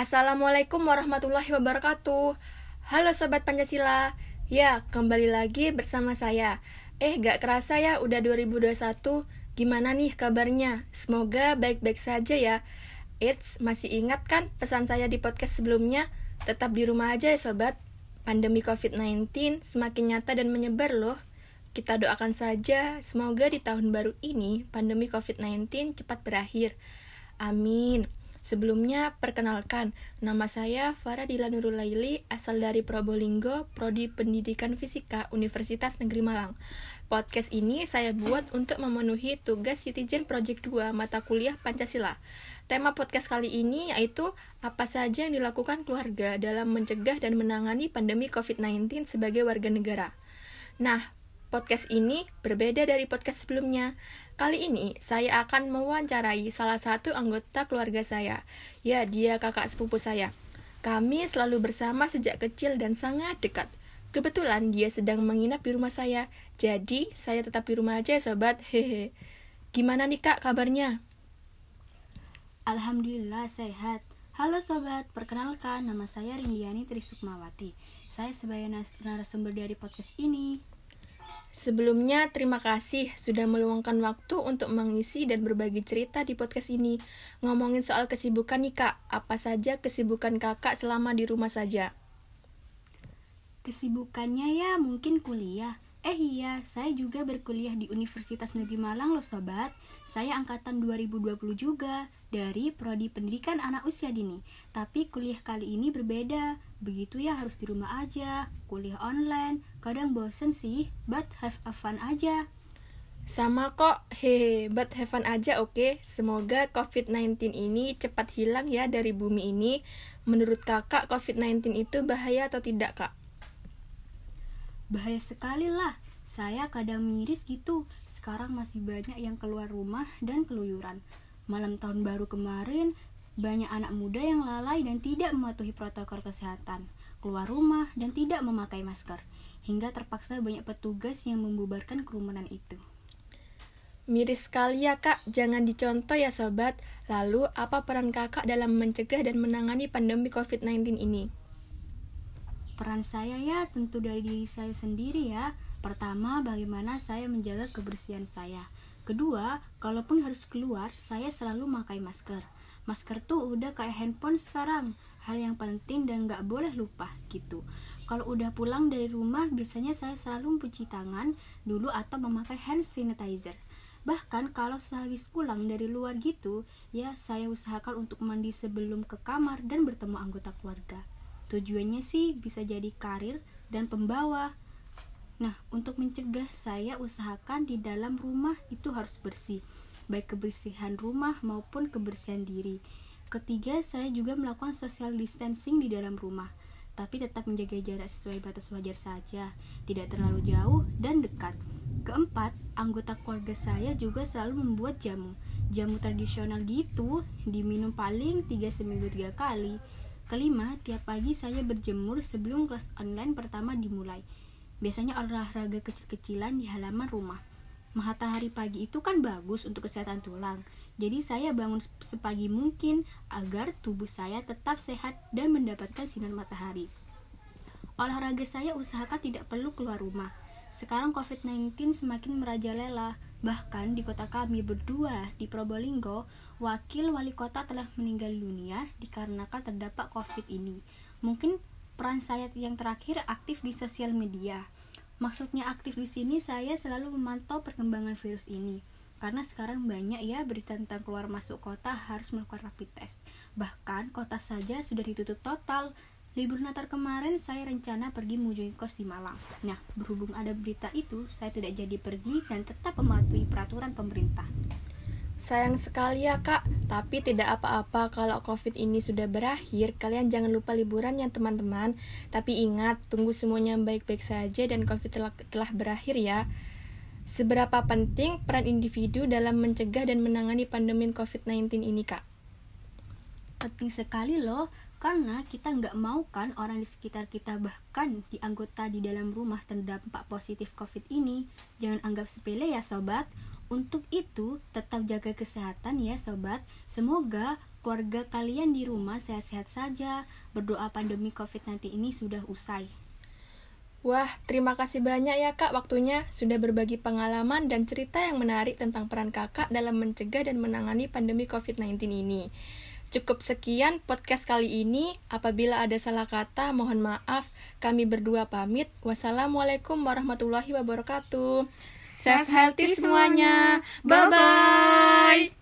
Assalamualaikum warahmatullahi wabarakatuh Halo Sobat Pancasila Ya, kembali lagi bersama saya Eh, gak kerasa ya udah 2021 Gimana nih kabarnya? Semoga baik-baik saja ya Eits, masih ingat kan pesan saya di podcast sebelumnya? Tetap di rumah aja ya sobat Pandemi COVID-19 semakin nyata dan menyebar loh kita doakan saja semoga di tahun baru ini pandemi COVID-19 cepat berakhir. Amin. Sebelumnya, perkenalkan, nama saya Farah Dila Nurul Laili, asal dari Probolinggo, Prodi Pendidikan Fisika, Universitas Negeri Malang. Podcast ini saya buat untuk memenuhi tugas Citizen Project 2 mata kuliah Pancasila. Tema podcast kali ini yaitu apa saja yang dilakukan keluarga dalam mencegah dan menangani pandemi COVID-19 sebagai warga negara. Nah, Podcast ini berbeda dari podcast sebelumnya. Kali ini saya akan mewawancarai salah satu anggota keluarga saya. Ya, dia kakak sepupu saya. Kami selalu bersama sejak kecil dan sangat dekat. Kebetulan dia sedang menginap di rumah saya, jadi saya tetap di rumah aja sobat. Hehe. Gimana nih kak kabarnya? Alhamdulillah sehat. Halo sobat, perkenalkan nama saya Rindiani Trisukmawati. Saya sebagai narasumber dari podcast ini. Sebelumnya, terima kasih sudah meluangkan waktu untuk mengisi dan berbagi cerita di podcast ini. Ngomongin soal kesibukan nih kak, apa saja kesibukan kakak selama di rumah saja? Kesibukannya ya mungkin kuliah. Eh iya, saya juga berkuliah di Universitas Negeri Malang loh sobat. Saya angkatan 2020 juga, dari Prodi Pendidikan Anak Usia Dini. Tapi kuliah kali ini berbeda. Begitu ya harus di rumah aja, kuliah online. Kadang bosen sih, but have a fun aja. Sama kok, hehe, but have fun aja oke. Okay? Semoga COVID-19 ini cepat hilang ya dari bumi ini. Menurut kakak, COVID-19 itu bahaya atau tidak kak? Bahaya sekali lah. Saya kadang miris gitu. Sekarang masih banyak yang keluar rumah dan keluyuran. Malam tahun baru kemarin, banyak anak muda yang lalai dan tidak mematuhi protokol kesehatan. Keluar rumah dan tidak memakai masker. Hingga terpaksa banyak petugas yang membubarkan kerumunan itu. Miris sekali ya kak, jangan dicontoh ya sobat. Lalu, apa peran kakak dalam mencegah dan menangani pandemi COVID-19 ini? Peran saya ya tentu dari diri saya sendiri ya. Pertama, bagaimana saya menjaga kebersihan saya. Kedua, kalaupun harus keluar, saya selalu memakai masker. Masker tuh udah kayak handphone sekarang, hal yang penting dan gak boleh lupa gitu. Kalau udah pulang dari rumah, biasanya saya selalu mencuci tangan dulu atau memakai hand sanitizer. Bahkan kalau sehabis pulang dari luar gitu, ya saya usahakan untuk mandi sebelum ke kamar dan bertemu anggota keluarga. Tujuannya sih bisa jadi karir dan pembawa. Nah, untuk mencegah saya usahakan di dalam rumah itu harus bersih, baik kebersihan rumah maupun kebersihan diri. Ketiga, saya juga melakukan social distancing di dalam rumah, tapi tetap menjaga jarak sesuai batas wajar saja, tidak terlalu jauh dan dekat. Keempat, anggota keluarga saya juga selalu membuat jamu. Jamu tradisional gitu, diminum paling 3 seminggu 3 kali Kelima, tiap pagi saya berjemur sebelum kelas online pertama dimulai. Biasanya olahraga kecil-kecilan di halaman rumah. Matahari pagi itu kan bagus untuk kesehatan tulang. Jadi saya bangun sepagi mungkin agar tubuh saya tetap sehat dan mendapatkan sinar matahari. Olahraga saya usahakan tidak perlu keluar rumah. Sekarang COVID-19 semakin merajalela. Bahkan di kota kami berdua di Probolinggo, wakil wali kota telah meninggal dunia dikarenakan terdapat COVID ini. Mungkin peran saya yang terakhir aktif di sosial media. Maksudnya aktif di sini saya selalu memantau perkembangan virus ini. Karena sekarang banyak ya berita tentang keluar masuk kota harus melakukan rapid test. Bahkan kota saja sudah ditutup total Libur Natal kemarin saya rencana pergi menuju kos di Malang. Nah, berhubung ada berita itu, saya tidak jadi pergi dan tetap mematuhi peraturan pemerintah. Sayang sekali ya kak, tapi tidak apa-apa kalau covid ini sudah berakhir, kalian jangan lupa liburan ya teman-teman. Tapi ingat, tunggu semuanya baik-baik saja dan covid telah, telah berakhir ya. Seberapa penting peran individu dalam mencegah dan menangani pandemi COVID-19 ini kak? Penting sekali loh, karena kita nggak mau kan orang di sekitar kita bahkan di anggota di dalam rumah terdampak positif covid ini jangan anggap sepele ya sobat Untuk itu, tetap jaga kesehatan ya sobat. Semoga keluarga kalian di rumah sehat-sehat saja. Berdoa pandemi COVID-19 ini sudah usai. Wah, terima kasih banyak ya kak waktunya sudah berbagi pengalaman dan cerita yang menarik tentang peran kakak dalam mencegah dan menangani pandemi COVID-19 ini. Cukup sekian podcast kali ini. Apabila ada salah kata, mohon maaf. Kami berdua pamit. Wassalamualaikum warahmatullahi wabarakatuh. Safe healthy semuanya. Bye bye.